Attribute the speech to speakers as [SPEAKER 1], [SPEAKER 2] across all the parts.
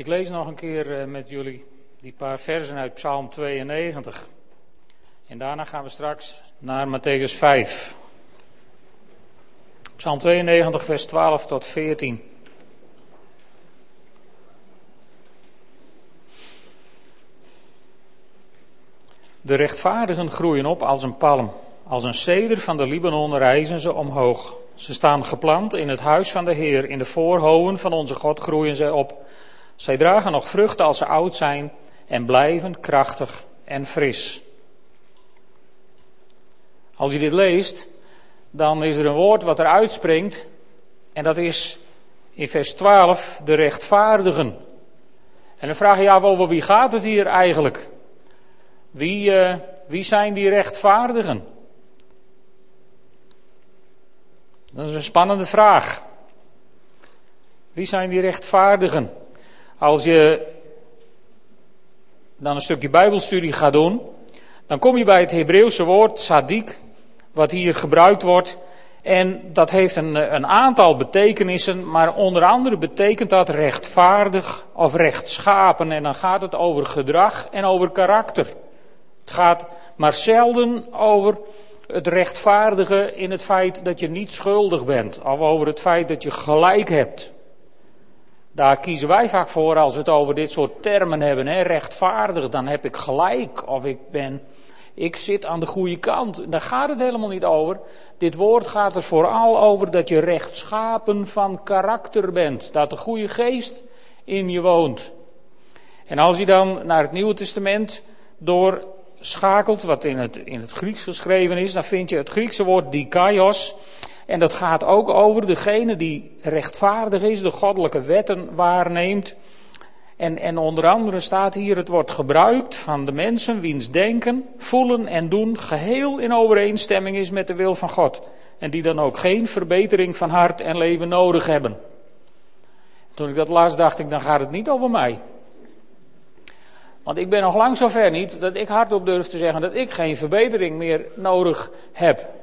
[SPEAKER 1] Ik lees nog een keer eh, met jullie die paar versen uit Psalm 92. En daarna gaan we straks naar Matthäus 5. Psalm 92, vers 12 tot 14. De rechtvaardigen groeien op als een palm. Als een ceder van de Libanon reizen ze omhoog. Ze staan geplant in het huis van de Heer. In de voorhoven van onze God groeien zij op. Zij dragen nog vruchten als ze oud zijn en blijven krachtig en fris. Als je dit leest, dan is er een woord wat er uitspringt. En dat is in vers 12 de rechtvaardigen. En dan vraag je je over wie gaat het hier eigenlijk? Wie, uh, wie zijn die rechtvaardigen? Dat is een spannende vraag. Wie zijn die rechtvaardigen? Als je dan een stukje Bijbelstudie gaat doen, dan kom je bij het Hebreeuwse woord sadik, wat hier gebruikt wordt. En dat heeft een, een aantal betekenissen, maar onder andere betekent dat rechtvaardig of rechtschapen. En dan gaat het over gedrag en over karakter. Het gaat maar zelden over het rechtvaardige in het feit dat je niet schuldig bent, of over het feit dat je gelijk hebt. Daar kiezen wij vaak voor als we het over dit soort termen hebben. Hè? Rechtvaardig, dan heb ik gelijk. Of ik ben, ik zit aan de goede kant. Daar gaat het helemaal niet over. Dit woord gaat er vooral over dat je rechtschapen van karakter bent. Dat de goede geest in je woont. En als je dan naar het Nieuwe Testament doorschakelt, wat in het, in het Grieks geschreven is, dan vind je het Griekse woord dikaios. En dat gaat ook over degene die rechtvaardig is, de goddelijke wetten waarneemt. En, en onder andere staat hier, het wordt gebruikt van de mensen wiens denken, voelen en doen geheel in overeenstemming is met de wil van God. En die dan ook geen verbetering van hart en leven nodig hebben. Toen ik dat las, dacht ik, dan gaat het niet over mij. Want ik ben nog lang zover niet dat ik hardop durf te zeggen dat ik geen verbetering meer nodig heb.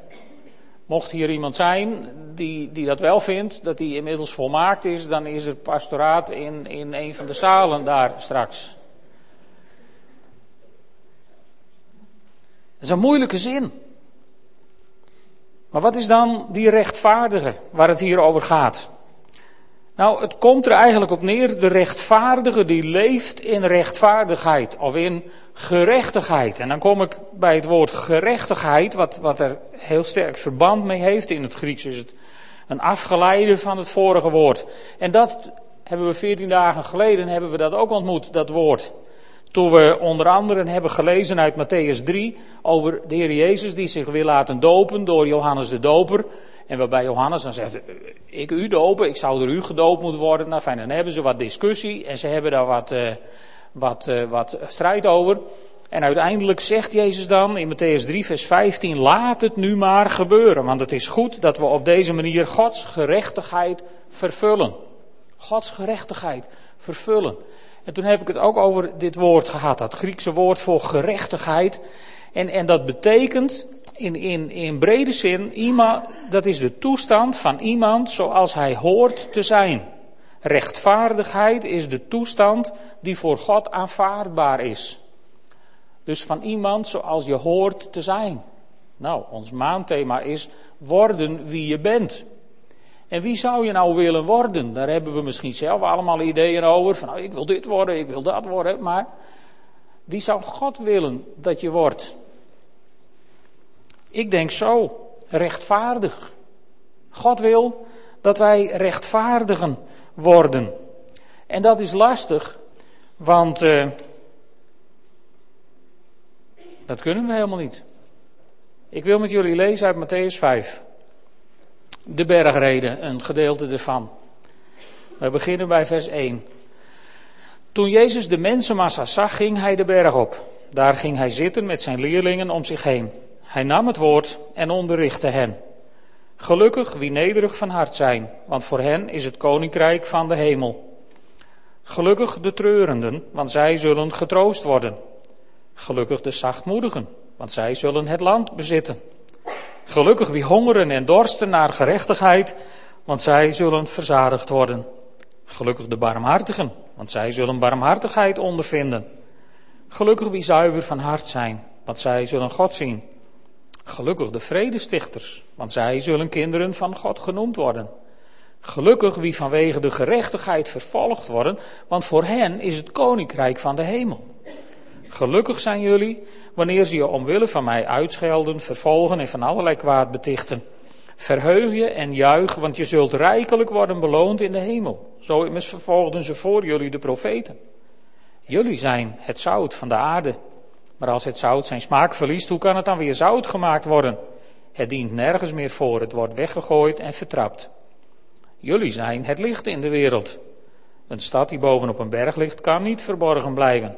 [SPEAKER 1] Mocht hier iemand zijn die, die dat wel vindt, dat die inmiddels volmaakt is, dan is er pastoraat in, in een van de zalen daar straks. Dat is een moeilijke zin. Maar wat is dan die rechtvaardige waar het hier over gaat? Nou, het komt er eigenlijk op neer, de rechtvaardige die leeft in rechtvaardigheid of in gerechtigheid. En dan kom ik bij het woord gerechtigheid, wat, wat er heel sterk verband mee heeft. In het Grieks is het een afgeleide van het vorige woord. En dat hebben we veertien dagen geleden hebben we dat ook ontmoet, dat woord. Toen we onder andere hebben gelezen uit Matthäus 3 over de Heer Jezus die zich wil laten dopen door Johannes de Doper. En waarbij Johannes dan zegt, ik u dopen, ik zou door u gedoopt moeten worden. Nou fijn, dan hebben ze wat discussie en ze hebben daar wat, uh, wat, uh, wat strijd over. En uiteindelijk zegt Jezus dan in Matthäus 3, vers 15: Laat het nu maar gebeuren. Want het is goed dat we op deze manier Gods gerechtigheid vervullen. Gods gerechtigheid vervullen. En toen heb ik het ook over dit woord gehad, dat Griekse woord voor gerechtigheid. En, en dat betekent in, in, in brede zin, iemand, dat is de toestand van iemand zoals hij hoort te zijn. Rechtvaardigheid is de toestand die voor God aanvaardbaar is. Dus van iemand zoals je hoort te zijn. Nou, ons maandthema is worden wie je bent. En wie zou je nou willen worden? Daar hebben we misschien zelf allemaal ideeën over. Van nou, ik wil dit worden, ik wil dat worden. Maar wie zou God willen dat je wordt? Ik denk zo, rechtvaardig. God wil dat wij rechtvaardigen worden. En dat is lastig, want uh, dat kunnen we helemaal niet. Ik wil met jullie lezen uit Matthäus 5. De bergreden, een gedeelte ervan. We beginnen bij vers 1. Toen Jezus de mensenmassa zag, ging hij de berg op. Daar ging hij zitten met zijn leerlingen om zich heen. Hij nam het woord en onderrichtte hen. Gelukkig wie nederig van hart zijn, want voor hen is het koninkrijk van de hemel. Gelukkig de treurenden, want zij zullen getroost worden. Gelukkig de zachtmoedigen, want zij zullen het land bezitten. Gelukkig wie hongeren en dorsten naar gerechtigheid, want zij zullen verzadigd worden. Gelukkig de barmhartigen, want zij zullen barmhartigheid ondervinden. Gelukkig wie zuiver van hart zijn, want zij zullen God zien. Gelukkig de vredestichters, want zij zullen kinderen van God genoemd worden. Gelukkig wie vanwege de gerechtigheid vervolgd worden, want voor hen is het koninkrijk van de hemel. Gelukkig zijn jullie wanneer ze je omwille van mij uitschelden, vervolgen en van allerlei kwaad betichten. Verheug je en juich, want je zult rijkelijk worden beloond in de hemel. Zo immers vervolgden ze voor jullie de profeten. Jullie zijn het zout van de aarde. Maar als het zout zijn smaak verliest, hoe kan het dan weer zout gemaakt worden? Het dient nergens meer voor, het wordt weggegooid en vertrapt. Jullie zijn het licht in de wereld. Een stad die bovenop een berg ligt, kan niet verborgen blijven.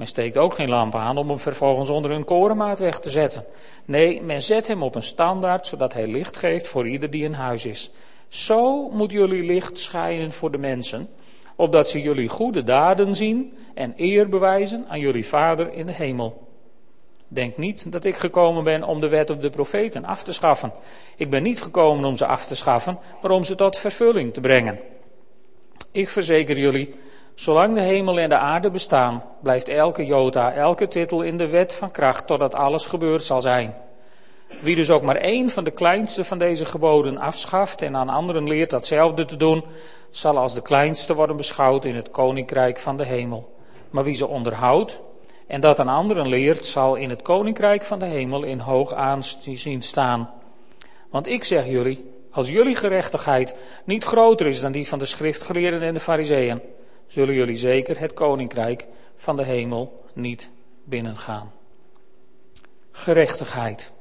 [SPEAKER 1] Men steekt ook geen lamp aan om hem vervolgens onder een korenmaat weg te zetten. Nee, men zet hem op een standaard, zodat hij licht geeft voor ieder die in huis is. Zo moet jullie licht schijnen voor de mensen, opdat ze jullie goede daden zien en eer bewijzen aan jullie Vader in de hemel. Denk niet dat ik gekomen ben om de wet op de profeten af te schaffen. Ik ben niet gekomen om ze af te schaffen, maar om ze tot vervulling te brengen. Ik verzeker jullie, zolang de hemel en de aarde bestaan, blijft elke jota, elke titel in de wet van kracht totdat alles gebeurd zal zijn. Wie dus ook maar één van de kleinste van deze geboden afschaft en aan anderen leert datzelfde te doen, zal als de kleinste worden beschouwd in het koninkrijk van de hemel. Maar wie ze onderhoudt en dat aan anderen leert, zal in het koninkrijk van de hemel in hoog aanzien staan. Want ik zeg jullie, als jullie gerechtigheid niet groter is dan die van de schriftgeleerden en de fariseeën, zullen jullie zeker het koninkrijk van de hemel niet binnengaan. Gerechtigheid.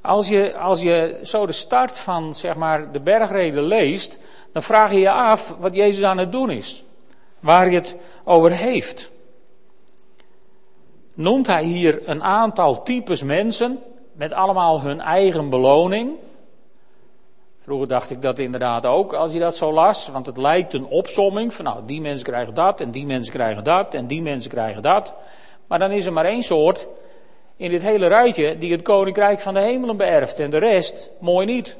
[SPEAKER 1] Als je, als je zo de start van zeg maar, de bergreden leest, dan vraag je je af wat Jezus aan het doen is. Waar hij het over heeft. Noemt hij hier een aantal types mensen met allemaal hun eigen beloning? Vroeger dacht ik dat inderdaad ook, als je dat zo las, want het lijkt een opsomming van nou, die mensen krijgen dat en die mensen krijgen dat en die mensen krijgen dat. Maar dan is er maar één soort in dit hele rijtje die het koninkrijk van de hemelen beërft en de rest mooi niet.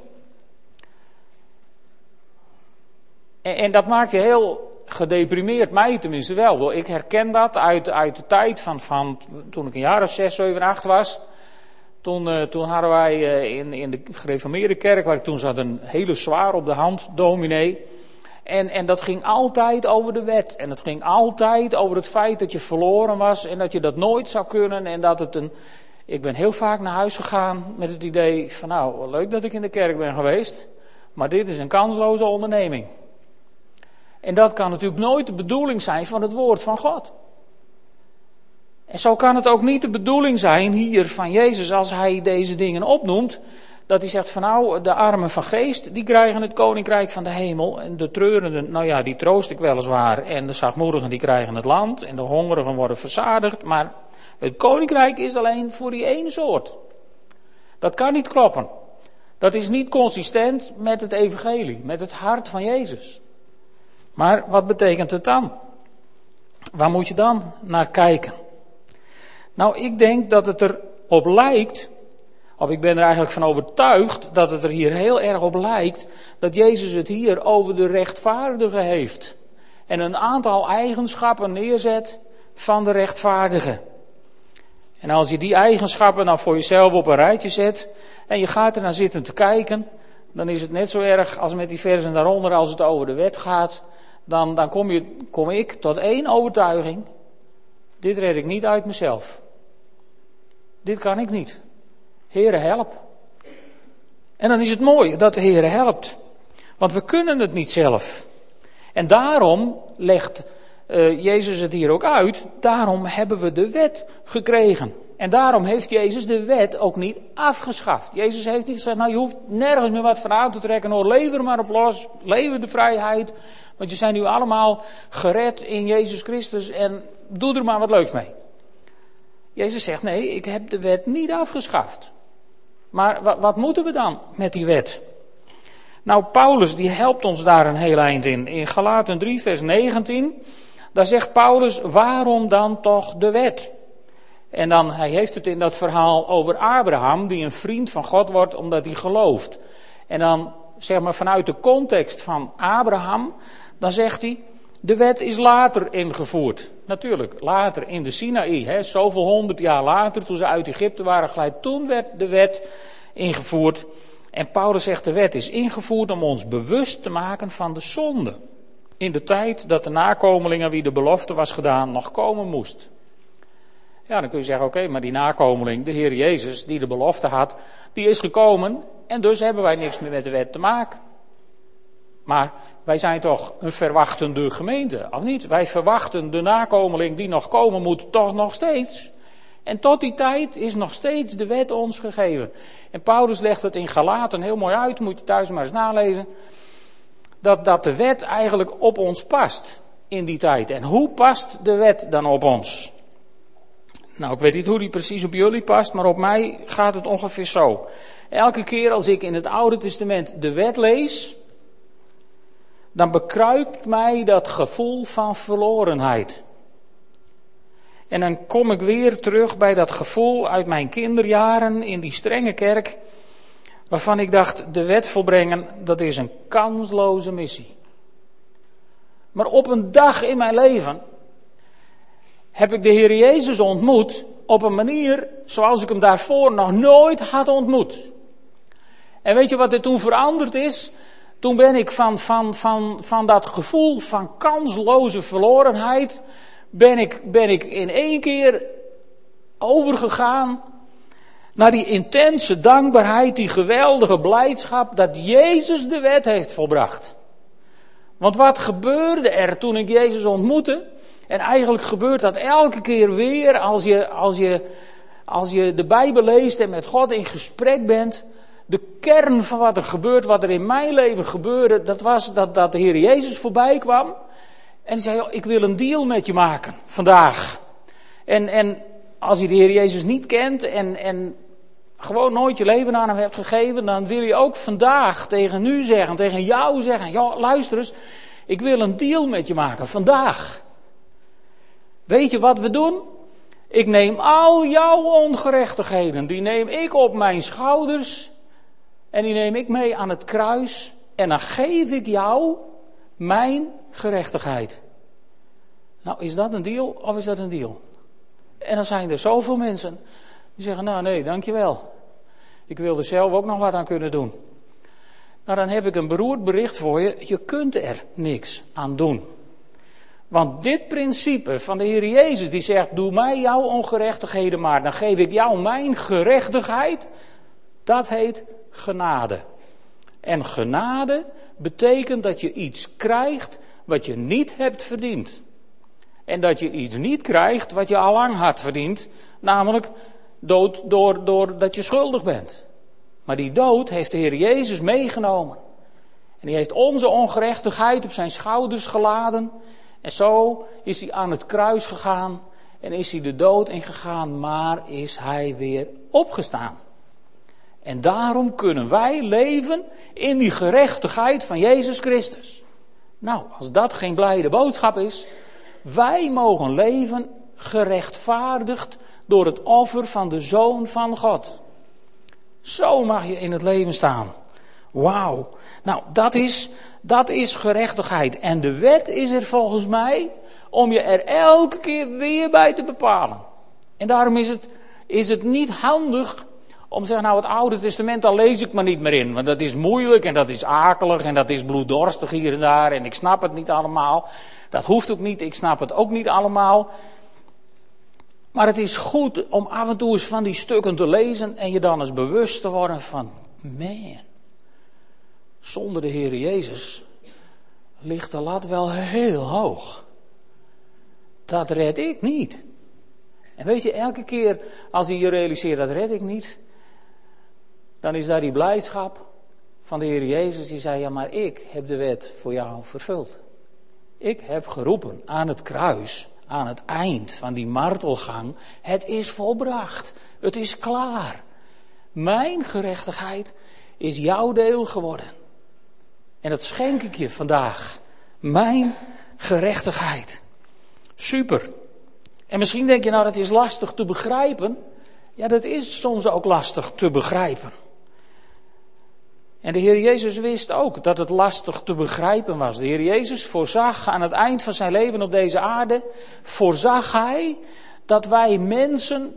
[SPEAKER 1] En, dat maakt je heel gedeprimeerd, mij tenminste wel. Ik herken dat uit, uit de tijd van, van toen ik een jaar of zes, zeven, acht was. Toen, uh, toen hadden wij uh, in, in de gereformeerde kerk, waar ik toen zat, een hele zwaar op de hand dominee. En, en dat ging altijd over de wet. En het ging altijd over het feit dat je verloren was en dat je dat nooit zou kunnen. En dat het een. Ik ben heel vaak naar huis gegaan met het idee van nou, leuk dat ik in de kerk ben geweest. Maar dit is een kansloze onderneming. En dat kan natuurlijk nooit de bedoeling zijn van het woord van God. En zo kan het ook niet de bedoeling zijn hier van Jezus als hij deze dingen opnoemt. Dat hij zegt van nou, de armen van geest, die krijgen het koninkrijk van de hemel. En de treurenden, nou ja, die troost ik weliswaar. En de zachtmoedigen, die krijgen het land. En de hongerigen worden verzadigd. Maar het koninkrijk is alleen voor die ene soort. Dat kan niet kloppen. Dat is niet consistent met het evangelie, met het hart van Jezus. Maar wat betekent het dan? Waar moet je dan naar kijken? Nou, ik denk dat het erop lijkt, of ik ben er eigenlijk van overtuigd, dat het er hier heel erg op lijkt dat Jezus het hier over de rechtvaardige heeft. En een aantal eigenschappen neerzet van de rechtvaardige. En als je die eigenschappen dan voor jezelf op een rijtje zet en je gaat er naar zitten te kijken, dan is het net zo erg als met die versen daaronder als het over de wet gaat. Dan, dan kom, je, kom ik tot één overtuiging. Dit red ik niet uit mezelf. Dit kan ik niet. Heere, help. En dan is het mooi dat de Heere helpt. Want we kunnen het niet zelf. En daarom legt uh, Jezus het hier ook uit. Daarom hebben we de wet gekregen. En daarom heeft Jezus de wet ook niet afgeschaft. Jezus heeft niet gezegd, nou je hoeft nergens meer wat van aan te trekken hoor, lever maar op los, lever de vrijheid. Want je zijn nu allemaal gered in Jezus Christus en doe er maar wat leuks mee. Jezus zegt, nee, ik heb de wet niet afgeschaft. Maar wat, wat moeten we dan met die wet? Nou, Paulus die helpt ons daar een heel eind in. In Galaten 3, vers 19, daar zegt Paulus, waarom dan toch de wet? En dan, hij heeft het in dat verhaal over Abraham, die een vriend van God wordt omdat hij gelooft. En dan, zeg maar, vanuit de context van Abraham, dan zegt hij, De wet is later ingevoerd. Natuurlijk, later in de Sinaï. Hè, zoveel honderd jaar later, toen ze uit Egypte waren geleid. Toen werd de wet ingevoerd. En Paulus zegt de wet is ingevoerd om ons bewust te maken van de zonde. In de tijd dat de nakomelingen wie de belofte was gedaan nog komen moest. Ja, dan kun je zeggen, oké, maar die nakomeling, de Heer Jezus, die de belofte had, die is gekomen en dus hebben wij niks meer met de wet te maken. Maar wij zijn toch een verwachtende gemeente, of niet? Wij verwachten de nakomeling die nog komen moet, toch nog steeds. En tot die tijd is nog steeds de wet ons gegeven. En Paulus legt het in Galaten heel mooi uit, moet je thuis maar eens nalezen. Dat, dat de wet eigenlijk op ons past in die tijd. En hoe past de wet dan op ons? Nou, ik weet niet hoe die precies op jullie past, maar op mij gaat het ongeveer zo. Elke keer als ik in het Oude Testament de wet lees, dan bekruipt mij dat gevoel van verlorenheid. En dan kom ik weer terug bij dat gevoel uit mijn kinderjaren in die strenge kerk, waarvan ik dacht, de wet volbrengen, dat is een kansloze missie. Maar op een dag in mijn leven heb ik de Heer Jezus ontmoet op een manier zoals ik hem daarvoor nog nooit had ontmoet. En weet je wat er toen veranderd is? Toen ben ik van, van, van, van dat gevoel van kansloze verlorenheid, ben ik, ben ik in één keer overgegaan naar die intense dankbaarheid, die geweldige blijdschap dat Jezus de wet heeft volbracht. Want wat gebeurde er toen ik Jezus ontmoette? En eigenlijk gebeurt dat elke keer weer als je, als je, als je de Bijbel leest en met God in gesprek bent. De kern van wat er gebeurt, wat er in mijn leven gebeurde, dat was dat, dat de Heer Jezus voorbij kwam. En zei, ik wil een deal met je maken vandaag. En, en als je de Heer Jezus niet kent en, en gewoon nooit je leven aan hem hebt gegeven, dan wil je ook vandaag tegen nu zeggen, tegen jou zeggen, ja, luister eens, ik wil een deal met je maken vandaag. Weet je wat we doen? Ik neem al jouw ongerechtigheden, die neem ik op mijn schouders en die neem ik mee aan het kruis en dan geef ik jou mijn gerechtigheid. Nou, is dat een deal of is dat een deal? En dan zijn er zoveel mensen die zeggen, nou nee, dankjewel. Ik wil er zelf ook nog wat aan kunnen doen. Nou, dan heb ik een beroerd bericht voor je. Je kunt er niks aan doen. Want dit principe van de Heer Jezus, die zegt: Doe mij jouw ongerechtigheden maar, dan geef ik jou mijn gerechtigheid. Dat heet genade. En genade betekent dat je iets krijgt wat je niet hebt verdiend. En dat je iets niet krijgt wat je al lang had verdiend, namelijk dood door, doordat je schuldig bent. Maar die dood heeft de Heer Jezus meegenomen. En die heeft onze ongerechtigheid op zijn schouders geladen. En zo is hij aan het kruis gegaan en is hij de dood ingegaan, maar is hij weer opgestaan. En daarom kunnen wij leven in die gerechtigheid van Jezus Christus. Nou, als dat geen blijde boodschap is, wij mogen leven gerechtvaardigd door het offer van de Zoon van God. Zo mag je in het leven staan. Wauw. Nou, dat is dat is gerechtigheid. En de wet is er volgens mij om je er elke keer weer bij te bepalen. En daarom is het, is het niet handig om te zeggen, nou het Oude Testament, daar lees ik maar niet meer in. Want dat is moeilijk en dat is akelig en dat is bloeddorstig hier en daar. En ik snap het niet allemaal. Dat hoeft ook niet, ik snap het ook niet allemaal. Maar het is goed om af en toe eens van die stukken te lezen en je dan eens bewust te worden van, man, zonder de Heer Jezus ligt de lat wel heel hoog. Dat red ik niet. En weet je, elke keer als je je realiseert dat red ik niet, dan is daar die blijdschap van de Heer Jezus die zei, ja maar ik heb de wet voor jou vervuld. Ik heb geroepen aan het kruis, aan het eind van die martelgang, het is volbracht, het is klaar. Mijn gerechtigheid is jouw deel geworden. En dat schenk ik je vandaag. Mijn gerechtigheid. Super. En misschien denk je nou dat is lastig te begrijpen. Ja, dat is soms ook lastig te begrijpen. En de Heer Jezus wist ook dat het lastig te begrijpen was. De Heer Jezus voorzag aan het eind van zijn leven op deze aarde, voorzag Hij dat wij mensen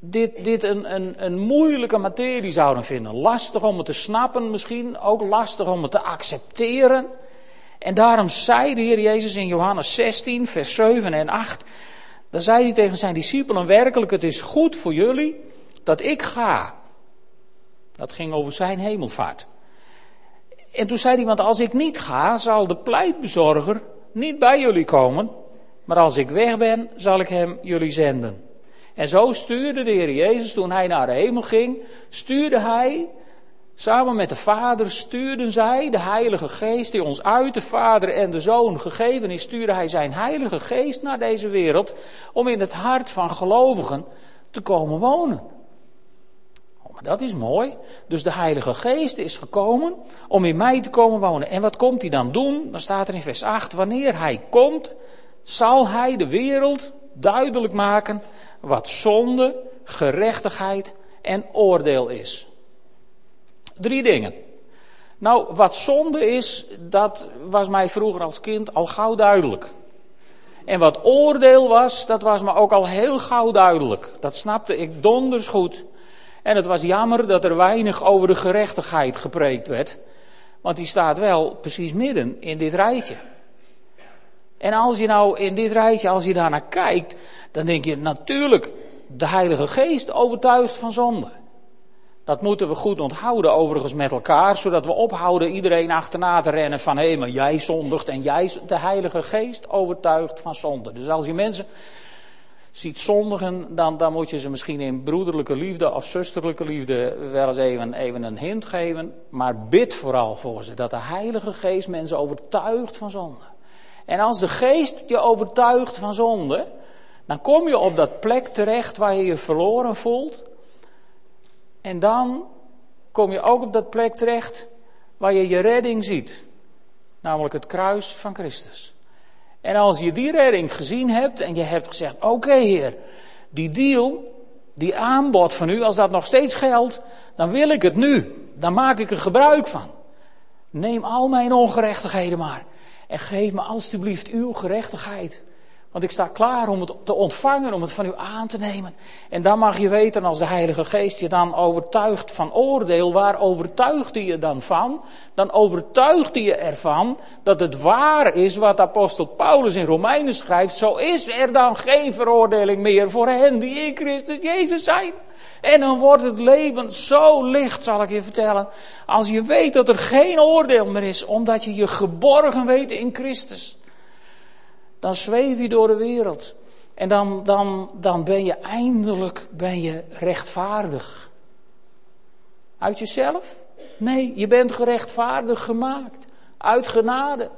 [SPEAKER 1] dit, dit een, een, een moeilijke materie zouden vinden. Lastig om het te snappen misschien, ook lastig om het te accepteren. En daarom zei de Heer Jezus in Johannes 16, vers 7 en 8, dan zei hij tegen zijn discipelen werkelijk, het is goed voor jullie dat ik ga. Dat ging over zijn hemelvaart. En toen zei hij, want als ik niet ga, zal de pleitbezorger niet bij jullie komen, maar als ik weg ben, zal ik hem jullie zenden. En zo stuurde de Heer Jezus, toen hij naar de hemel ging, stuurde hij, samen met de Vader, stuurden zij de Heilige Geest, die ons uit de Vader en de Zoon gegeven is, stuurde hij zijn Heilige Geest naar deze wereld, om in het hart van gelovigen te komen wonen. Dat is mooi. Dus de Heilige Geest is gekomen om in mij te komen wonen. En wat komt hij dan doen? Dan staat er in vers 8, wanneer hij komt, zal hij de wereld duidelijk maken wat zonde, gerechtigheid en oordeel is. Drie dingen. Nou, wat zonde is, dat was mij vroeger als kind al gauw duidelijk. En wat oordeel was, dat was me ook al heel gauw duidelijk. Dat snapte ik donders goed. En het was jammer dat er weinig over de gerechtigheid gepreekt werd. Want die staat wel precies midden in dit rijtje. En als je nou in dit rijtje, als je daarnaar kijkt, dan denk je natuurlijk, de Heilige Geest overtuigt van zonde. Dat moeten we goed onthouden overigens met elkaar, zodat we ophouden iedereen achterna te rennen van hé, maar jij zondigt en jij, de Heilige Geest overtuigt van zonde. Dus als je mensen ziet zondigen, dan, dan moet je ze misschien in broederlijke liefde of zusterlijke liefde wel eens even, even een hint geven. Maar bid vooral voor ze, dat de Heilige Geest mensen overtuigt van zonde. En als de Geest je overtuigt van zonde, dan kom je op dat plek terecht waar je je verloren voelt. En dan kom je ook op dat plek terecht waar je je redding ziet. Namelijk het kruis van Christus. En als je die redding gezien hebt en je hebt gezegd: Oké, Heer, die deal, die aanbod van u, als dat nog steeds geldt, dan wil ik het nu. Dan maak ik er gebruik van. Neem al mijn ongerechtigheden maar. En geef me alstublieft uw gerechtigheid. Want ik sta klaar om het te ontvangen, om het van u aan te nemen. En dan mag je weten, als de Heilige Geest je dan overtuigt van oordeel, waar overtuigt je dan van? Dan overtuigt hij je ervan dat het waar is wat apostel Paulus in Romeinen schrijft. Zo is er dan geen veroordeling meer voor hen die in Christus Jezus zijn. En dan wordt het leven zo licht, zal ik je vertellen. Als je weet dat er geen oordeel meer is, omdat je je geborgen weet in Christus. Dan zweef je door de wereld. En dan, dan, dan ben je eindelijk ben je rechtvaardig. Uit jezelf? Nee, je bent gerechtvaardig gemaakt. Uit genade.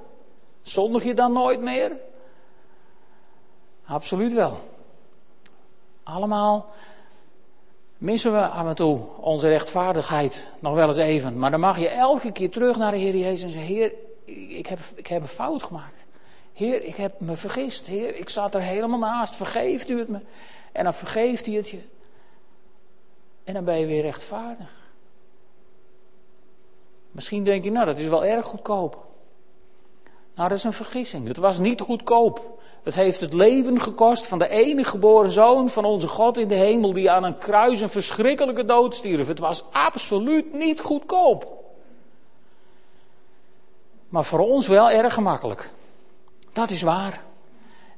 [SPEAKER 1] Zondig je dan nooit meer? Absoluut wel. Allemaal missen we af en toe onze rechtvaardigheid nog wel eens even. Maar dan mag je elke keer terug naar de Heer Jezus en zeggen: Heer, ik heb, ik heb een fout gemaakt. Heer, ik heb me vergist. Heer, ik zat er helemaal naast. Vergeeft u het me? En dan vergeeft hij het je. En dan ben je weer rechtvaardig. Misschien denk je, nou, dat is wel erg goedkoop. Nou, dat is een vergissing. Het was niet goedkoop. Het heeft het leven gekost van de enige geboren zoon van onze God in de hemel, die aan een kruis een verschrikkelijke dood stierf. Het was absoluut niet goedkoop. Maar voor ons wel erg gemakkelijk. Dat is waar.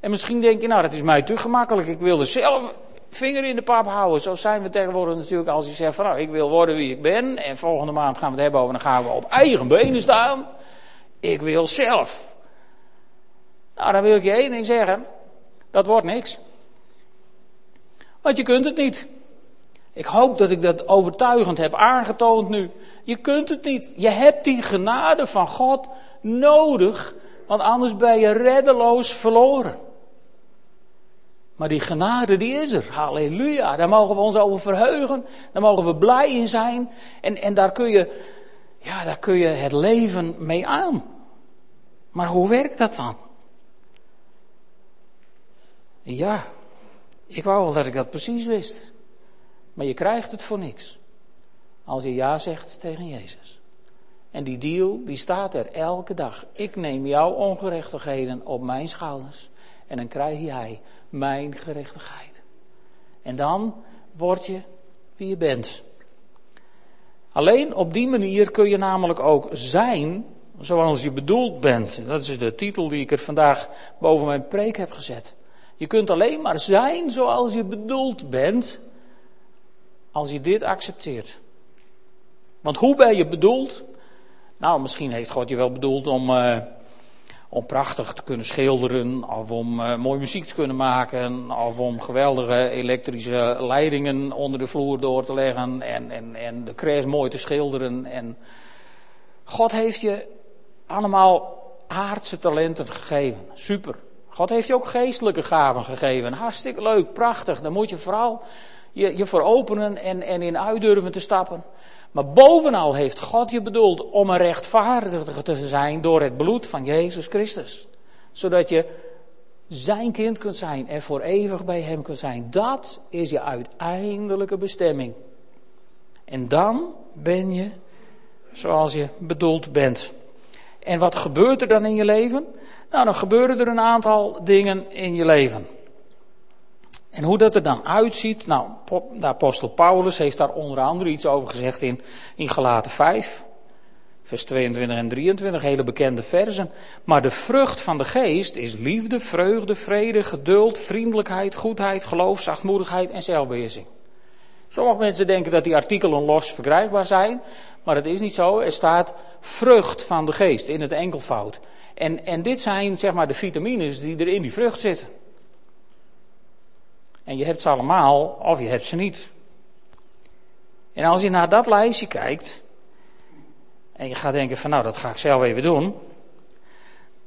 [SPEAKER 1] En misschien denk je, nou, dat is mij te gemakkelijk. Ik wil er zelf vinger in de pap houden. Zo zijn we tegenwoordig natuurlijk als je zegt van, nou, ik wil worden wie ik ben. En volgende maand gaan we het hebben over, dan gaan we op eigen benen staan. Ik wil zelf. Nou, dan wil ik je één ding zeggen. Dat wordt niks. Want je kunt het niet. Ik hoop dat ik dat overtuigend heb aangetoond nu. Je kunt het niet. Je hebt die genade van God nodig want anders ben je reddeloos verloren. Maar die genade, die is er. Halleluja. Daar mogen we ons over verheugen. Daar mogen we blij in zijn. En, en daar, kun je, ja, daar kun je het leven mee aan. Maar hoe werkt dat dan? Ja, ik wou wel dat ik dat precies wist. Maar je krijgt het voor niks. Als je ja zegt tegen Jezus. En die deal, die staat er elke dag. Ik neem jouw ongerechtigheden op mijn schouders. En dan krijg jij mijn gerechtigheid. En dan word je wie je bent. Alleen op die manier kun je namelijk ook zijn zoals je bedoeld bent. Dat is de titel die ik er vandaag boven mijn preek heb gezet. Je kunt alleen maar zijn zoals je bedoeld bent als je dit accepteert. Want hoe ben je bedoeld? Nou, misschien heeft God je wel bedoeld om, uh, om prachtig te kunnen schilderen, of om uh, mooie muziek te kunnen maken, of om geweldige elektrische leidingen onder de vloer door te leggen en, en, en de crash mooi te schilderen. En God heeft je allemaal aardse talenten gegeven. Super. God heeft je ook geestelijke gaven gegeven. Hartstikke leuk, prachtig. Daar moet je vooral je, je voor openen en, en in uit durven te stappen. Maar bovenal heeft God je bedoeld om een rechtvaardiger te zijn door het bloed van Jezus Christus. Zodat je zijn kind kunt zijn en voor eeuwig bij hem kunt zijn. Dat is je uiteindelijke bestemming. En dan ben je zoals je bedoeld bent. En wat gebeurt er dan in je leven? Nou, dan gebeuren er een aantal dingen in je leven. En hoe dat er dan uitziet, nou, de apostel Paulus heeft daar onder andere iets over gezegd in, in Galaten 5, vers 22 en 23, hele bekende versen. Maar de vrucht van de geest is liefde, vreugde, vrede, geduld, vriendelijkheid, goedheid, geloof, zachtmoedigheid en zelfbeheersing. Sommige mensen denken dat die artikelen los verkrijgbaar zijn, maar dat is niet zo. Er staat vrucht van de geest in het enkelvoud. En, en dit zijn zeg maar de vitamines die er in die vrucht zitten. En je hebt ze allemaal of je hebt ze niet. En als je naar dat lijstje kijkt en je gaat denken van nou dat ga ik zelf even doen.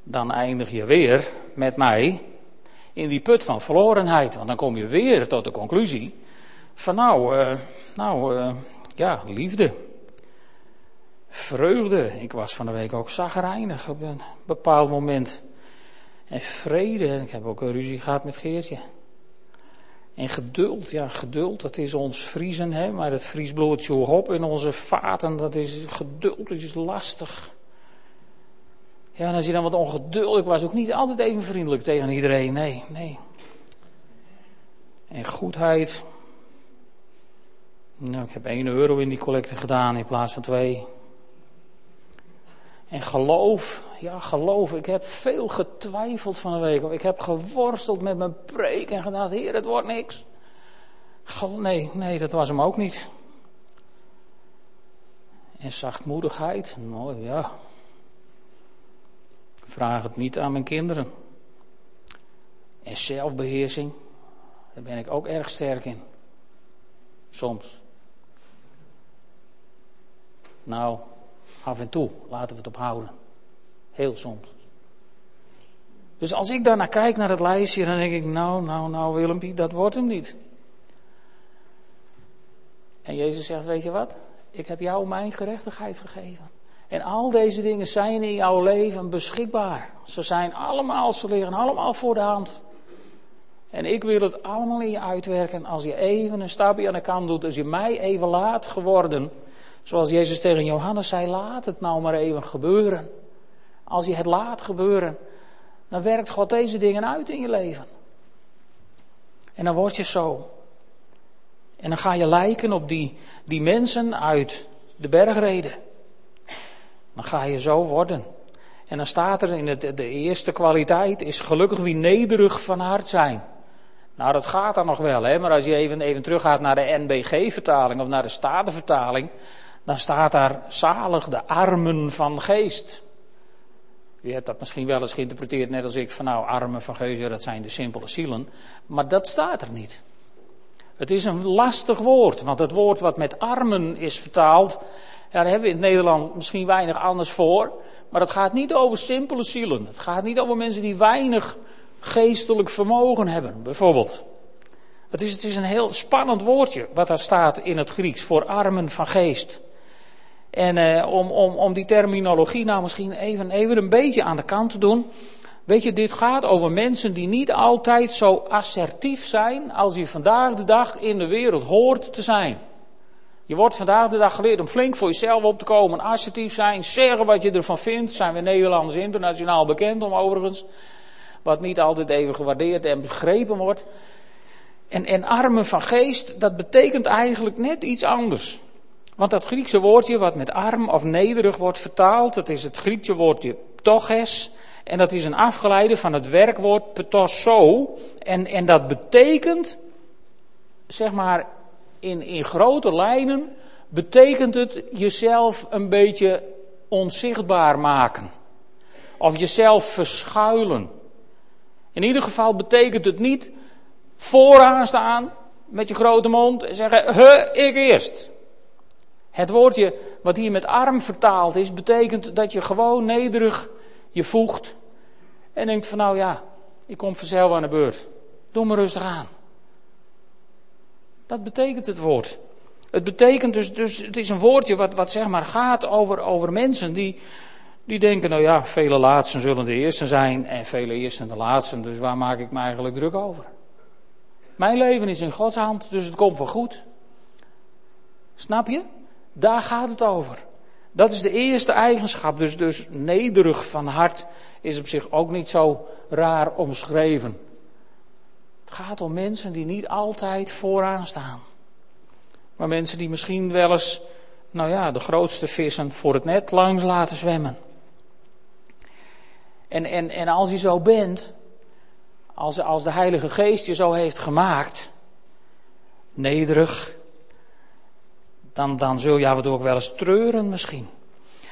[SPEAKER 1] Dan eindig je weer met mij in die put van verlorenheid. Want dan kom je weer tot de conclusie van nou, uh, nou uh, ja, liefde. Vreugde. Ik was van de week ook zagrijnig op een bepaald moment. En vrede. Ik heb ook een ruzie gehad met Geertje. En geduld, ja, geduld, dat is ons vriezen, hè, maar het vriesbloedje op in onze vaten, dat is geduld, dat is lastig. Ja, en als je dan wat ongeduldig was, ook niet altijd even vriendelijk tegen iedereen, nee, nee. En goedheid. Nou, ik heb 1 euro in die collecte gedaan in plaats van 2. En geloof, ja geloof, ik heb veel getwijfeld van de week. Ik heb geworsteld met mijn preek en gedacht, heer het wordt niks. Nee, nee, dat was hem ook niet. En zachtmoedigheid, mooi ja. Vraag het niet aan mijn kinderen. En zelfbeheersing, daar ben ik ook erg sterk in. Soms. Nou, Af en toe laten we het ophouden. Heel soms. Dus als ik daar naar kijk, naar het lijstje, dan denk ik, nou, nou, nou Willempie, dat wordt hem niet. En Jezus zegt, weet je wat? Ik heb jou mijn gerechtigheid gegeven. En al deze dingen zijn in jouw leven beschikbaar. Ze zijn allemaal, ze liggen allemaal voor de hand. En ik wil het allemaal in je uitwerken als je even een stapje aan de kant doet. Als je mij even laat geworden Zoals Jezus tegen Johannes zei, laat het nou maar even gebeuren. Als je het laat gebeuren, dan werkt God deze dingen uit in je leven. En dan word je zo. En dan ga je lijken op die, die mensen uit de bergreden. Dan ga je zo worden. En dan staat er in het, de eerste kwaliteit is gelukkig wie nederig van hart zijn. Nou, dat gaat dan nog wel, hè? maar als je even, even teruggaat naar de NBG-vertaling of naar de Statenvertaling, dan staat daar zalig de armen van geest. U hebt dat misschien wel eens geïnterpreteerd, net als ik, van nou, armen van geest, dat zijn de simpele zielen. Maar dat staat er niet. Het is een lastig woord, want het woord wat met armen is vertaald, daar hebben we in het Nederland misschien weinig anders voor. Maar het gaat niet over simpele zielen. Het gaat niet over mensen die weinig geestelijk vermogen hebben, bijvoorbeeld. Het is, het is een heel spannend woordje wat daar staat in het Grieks voor armen van geest. En eh, om, om, om die terminologie nou misschien even, even een beetje aan de kant te doen. Weet je, dit gaat over mensen die niet altijd zo assertief zijn als je vandaag de dag in de wereld hoort te zijn. Je wordt vandaag de dag geleerd om flink voor jezelf op te komen, assertief zijn, zeggen wat je ervan vindt. Zijn we Nederlanders internationaal bekend om overigens. Wat niet altijd even gewaardeerd en begrepen wordt. En, en armen van geest, dat betekent eigenlijk net iets anders. Want dat Griekse woordje wat met arm of nederig wordt vertaald, dat is het Griekse woordje toches. En dat is een afgeleide van het werkwoord petosso. En, en dat betekent, zeg maar, in, in grote lijnen, betekent het jezelf een beetje onzichtbaar maken. Of jezelf verschuilen. In ieder geval betekent het niet vooraan staan met je grote mond en zeggen, he, ik eerst. Het woordje wat hier met arm vertaald is, betekent dat je gewoon nederig je voegt en denkt van nou ja, ik kom vanzelf aan de beurt. Doe me rustig aan. Dat betekent het woord. Het betekent dus, dus het is een woordje wat, wat zeg maar gaat over, over mensen die, die denken, nou ja, vele laatsten zullen de eerste zijn en vele eersten de laatsten, dus waar maak ik me eigenlijk druk over? Mijn leven is in Gods hand, dus het komt wel goed. Snap je? Daar gaat het over. Dat is de eerste eigenschap. Dus, dus nederig van hart is op zich ook niet zo raar omschreven. Het gaat om mensen die niet altijd vooraan staan. Maar mensen die misschien wel eens, nou ja, de grootste vissen voor het net langs laten zwemmen. En, en, en als je zo bent, als, als de Heilige Geest je zo heeft gemaakt, nederig, dan, dan zul je af en ook wel eens treuren misschien.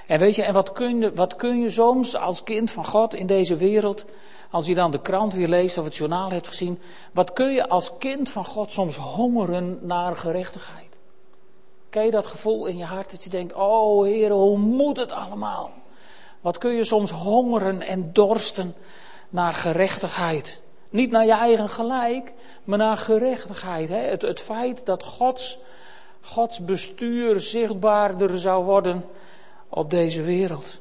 [SPEAKER 1] En weet je, en wat kun je, wat kun je soms als kind van God in deze wereld, als je dan de krant weer leest of het journaal hebt gezien, wat kun je als kind van God soms hongeren naar gerechtigheid? Ken je dat gevoel in je hart dat je denkt, oh Heer, hoe moet het allemaal? Wat kun je soms hongeren en dorsten naar gerechtigheid? Niet naar je eigen gelijk, maar naar gerechtigheid. Hè? Het, het feit dat Gods, Gods bestuur zichtbaarder zou worden op deze wereld.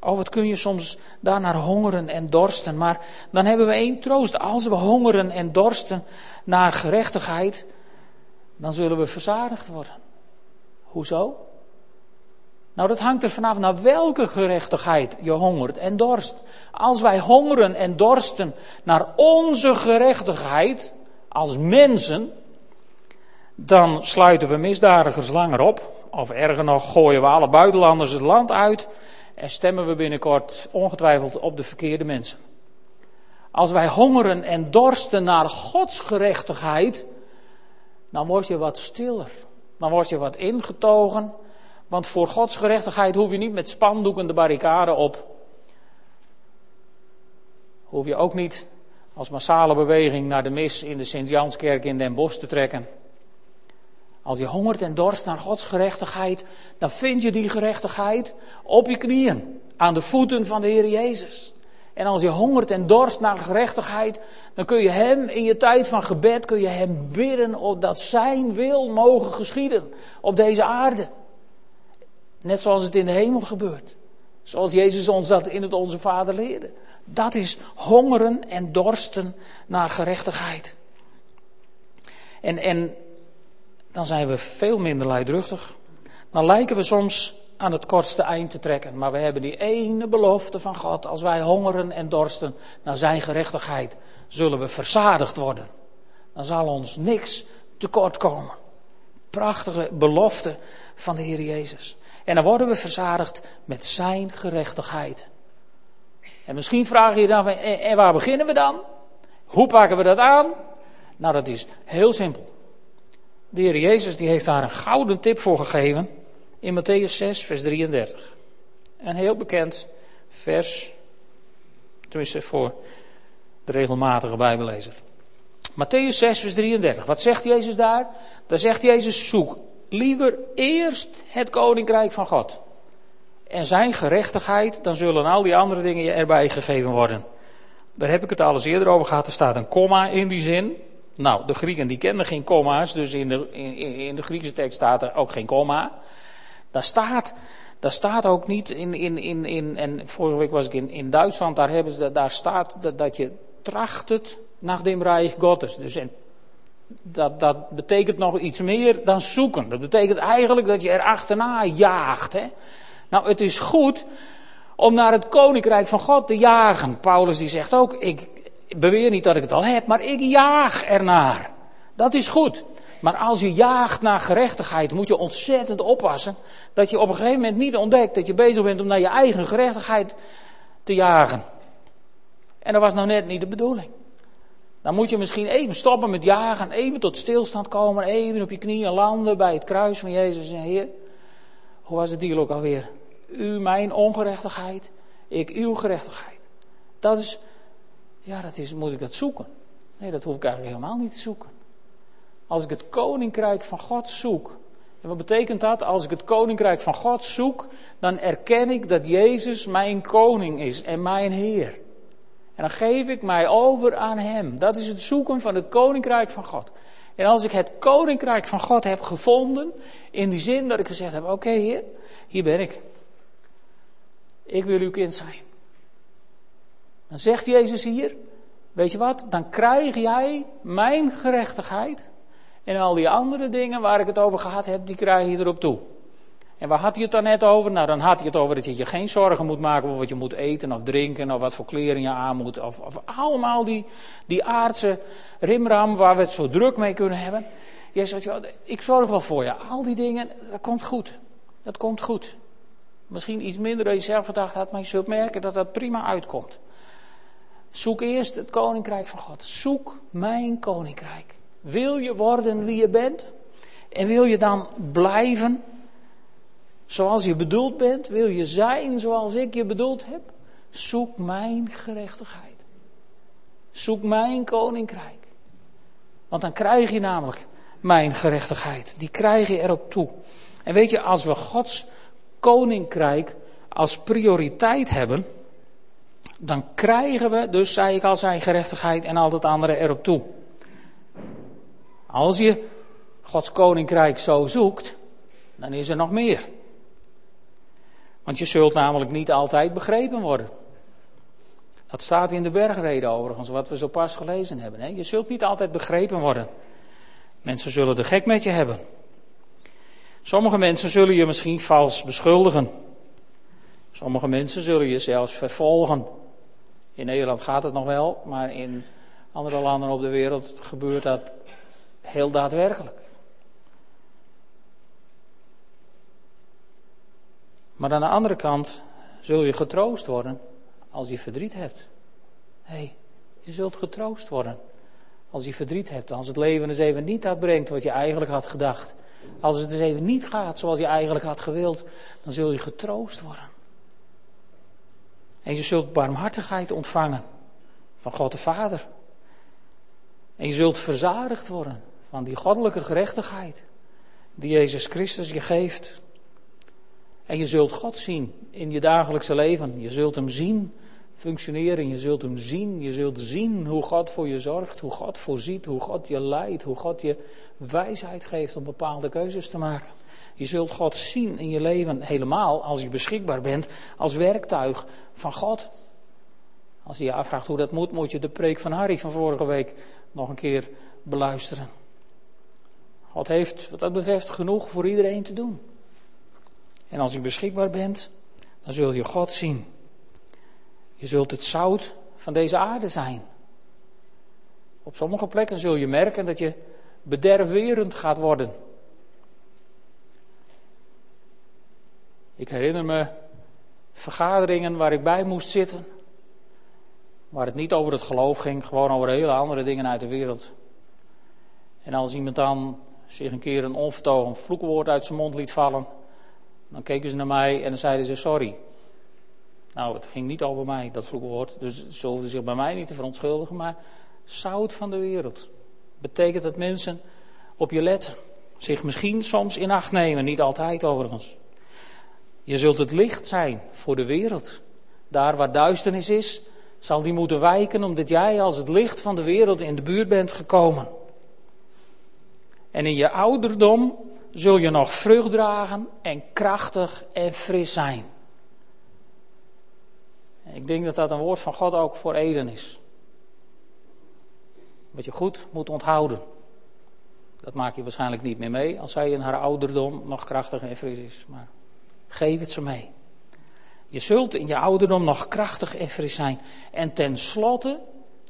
[SPEAKER 1] Oh, wat kun je soms daarnaar hongeren en dorsten. Maar dan hebben we één troost. Als we hongeren en dorsten naar gerechtigheid, dan zullen we verzadigd worden. Hoezo? Nou, dat hangt er vanaf naar welke gerechtigheid je hongert en dorst. Als wij hongeren en dorsten naar onze gerechtigheid als mensen, dan sluiten we misdadigers langer op. Of erger nog, gooien we alle buitenlanders het land uit en stemmen we binnenkort ongetwijfeld op de verkeerde mensen. Als wij hongeren en dorsten naar Gods gerechtigheid, dan word je wat stiller. Dan word je wat ingetogen. Want voor Gods gerechtigheid hoef je niet met spandoeken de barricade op. Hoef je ook niet als massale beweging naar de mis in de Sint-Janskerk in Den Bosch te trekken. Als je hongert en dorst naar Gods gerechtigheid, dan vind je die gerechtigheid op je knieën, aan de voeten van de Heer Jezus. En als je hongert en dorst naar gerechtigheid, dan kun je Hem in je tijd van gebed, kun je Hem bidden dat Zijn wil mogen geschieden op deze aarde. Net zoals het in de hemel gebeurt. Zoals Jezus ons dat in het Onze Vader leerde. Dat is hongeren en dorsten naar gerechtigheid. En, en dan zijn we veel minder luidruchtig. Dan lijken we soms aan het kortste eind te trekken. Maar we hebben die ene belofte van God. Als wij hongeren en dorsten naar zijn gerechtigheid, zullen we verzadigd worden. Dan zal ons niks tekort komen. Prachtige belofte van de Heer Jezus. En dan worden we verzadigd met zijn gerechtigheid. En misschien vraag je je dan, en waar beginnen we dan? Hoe pakken we dat aan? Nou, dat is heel simpel. De Heer Jezus die heeft daar een gouden tip voor gegeven in Matthäus 6, vers 33. Een heel bekend vers, tenminste voor de regelmatige Bijbellezer. Matthäus 6, vers 33. Wat zegt Jezus daar? Daar zegt Jezus: zoek liever eerst het koninkrijk van God. En zijn gerechtigheid, dan zullen al die andere dingen je erbij gegeven worden. Daar heb ik het al eens eerder over gehad. Er staat een komma in die zin. Nou, de Grieken die kenden geen komma's, dus in de, in, in de Griekse tekst staat er ook geen komma. Daar staat, daar staat ook niet in, in, in, in en vorige week was ik in, in Duitsland, daar, hebben ze, daar staat dat, je tracht het naar dem Reich Gottes. Dus en dat, dat betekent nog iets meer dan zoeken. Dat betekent eigenlijk dat je er achterna jaagt. Hè? Nou, het is goed om naar het koninkrijk van God te jagen. Paulus die zegt ook, ik beweer niet dat ik het al heb, maar ik jaag ernaar. Dat is goed. Maar als je jaagt naar gerechtigheid, moet je ontzettend oppassen dat je op een gegeven moment niet ontdekt dat je bezig bent om naar je eigen gerechtigheid te jagen. En dat was nou net niet de bedoeling. Dan moet je misschien even stoppen met jagen, even tot stilstand komen, even op je knieën landen bij het kruis van Jezus en Heer. Hoe was het deal ook alweer? U mijn ongerechtigheid, ik uw gerechtigheid. Dat is, ja, dat is, moet ik dat zoeken? Nee, dat hoef ik eigenlijk helemaal niet te zoeken. Als ik het koninkrijk van God zoek. En wat betekent dat? Als ik het koninkrijk van God zoek, dan erken ik dat Jezus mijn koning is en mijn Heer. En dan geef ik mij over aan Hem. Dat is het zoeken van het koninkrijk van God. En als ik het koninkrijk van God heb gevonden, in die zin dat ik gezegd heb: Oké, Heer, hier ben ik. Ik wil uw kind zijn. Dan zegt Jezus hier: Weet je wat? Dan krijg jij mijn gerechtigheid. En al die andere dingen waar ik het over gehad heb, die krijg je erop toe. En waar had hij het dan net over? Nou, dan had hij het over dat je je geen zorgen moet maken over wat je moet eten of drinken of wat voor kleren je aan moet. Of, of allemaal die, die aardse rimram waar we het zo druk mee kunnen hebben. Je zegt, ik zorg wel voor je. Al die dingen, dat komt goed. Dat komt goed. Misschien iets minder dan je zelf gedacht had, maar je zult merken dat dat prima uitkomt. Zoek eerst het koninkrijk van God. Zoek mijn koninkrijk. Wil je worden wie je bent? En wil je dan blijven zoals je bedoeld bent? Wil je zijn zoals ik je bedoeld heb? Zoek mijn gerechtigheid. Zoek mijn koninkrijk. Want dan krijg je namelijk mijn gerechtigheid. Die krijg je erop toe. En weet je, als we Gods koninkrijk als prioriteit hebben, dan krijgen we, dus zei ik al, zijn gerechtigheid en al het andere erop toe. Als je Gods koninkrijk zo zoekt, dan is er nog meer. Want je zult namelijk niet altijd begrepen worden. Dat staat in de bergreden overigens, wat we zo pas gelezen hebben. Hè? Je zult niet altijd begrepen worden. Mensen zullen de gek met je hebben. Sommige mensen zullen je misschien vals beschuldigen. Sommige mensen zullen je zelfs vervolgen. In Nederland gaat het nog wel, maar in andere landen op de wereld gebeurt dat heel daadwerkelijk. Maar aan de andere kant zul je getroost worden als je verdriet hebt. Hé, hey, je zult getroost worden als je verdriet hebt. Als het leven eens even niet uitbrengt wat je eigenlijk had gedacht. Als het eens even niet gaat zoals je eigenlijk had gewild, dan zul je getroost worden. En je zult barmhartigheid ontvangen van God de Vader. En je zult verzadigd worden van die goddelijke gerechtigheid die Jezus Christus je geeft. En je zult God zien in je dagelijkse leven. Je zult Hem zien functioneren. Je zult Hem zien. Je zult zien hoe God voor je zorgt. Hoe God voorziet. Hoe God je leidt. Hoe God je wijsheid geeft om bepaalde keuzes te maken. Je zult God zien in je leven helemaal als je beschikbaar bent als werktuig van God. Als je je afvraagt hoe dat moet, moet je de preek van Harry van vorige week nog een keer beluisteren. God heeft wat dat betreft genoeg voor iedereen te doen. En als je beschikbaar bent, dan zul je God zien. Je zult het zout van deze aarde zijn. Op sommige plekken zul je merken dat je bederverend gaat worden. Ik herinner me vergaderingen waar ik bij moest zitten. Waar het niet over het geloof ging, gewoon over hele andere dingen uit de wereld. En als iemand dan zich een keer een onvertogen vloekwoord uit zijn mond liet vallen, dan keken ze naar mij en dan zeiden ze sorry. Nou, het ging niet over mij, dat vloekwoord. Dus ze hoefden zich bij mij niet te verontschuldigen. Maar zout van de wereld betekent dat mensen op je letten. Zich misschien soms in acht nemen, niet altijd overigens. Je zult het licht zijn voor de wereld. Daar waar duisternis is, zal die moeten wijken omdat jij als het licht van de wereld in de buurt bent gekomen. En in je ouderdom zul je nog vrucht dragen en krachtig en fris zijn. Ik denk dat dat een woord van God ook voor Eden is. Wat je goed moet onthouden. Dat maak je waarschijnlijk niet meer mee als zij in haar ouderdom nog krachtig en fris is. Maar geef het ze mee. Je zult in je ouderdom nog krachtig en fris zijn. En tenslotte,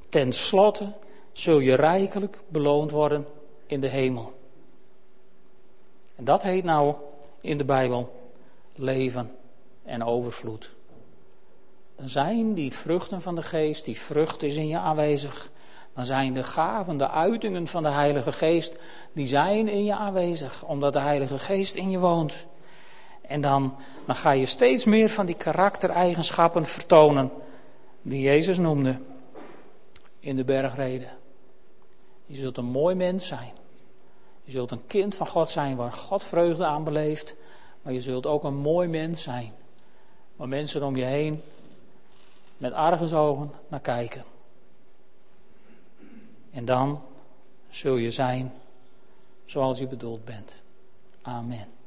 [SPEAKER 1] tenslotte zul je rijkelijk beloond worden in de hemel. En dat heet nou in de Bijbel leven en overvloed. Dan zijn die vruchten van de geest, die vrucht is in je aanwezig. Dan zijn de gaven, de uitingen van de Heilige Geest, die zijn in je aanwezig, omdat de Heilige Geest in je woont. En dan, dan ga je steeds meer van die karaktereigenschappen vertonen die Jezus noemde in de bergreden. Je zult een mooi mens zijn. Je zult een kind van God zijn waar God vreugde aan beleeft. Maar je zult ook een mooi mens zijn. Waar mensen om je heen met argusogen naar kijken. En dan zul je zijn zoals je bedoeld bent. Amen.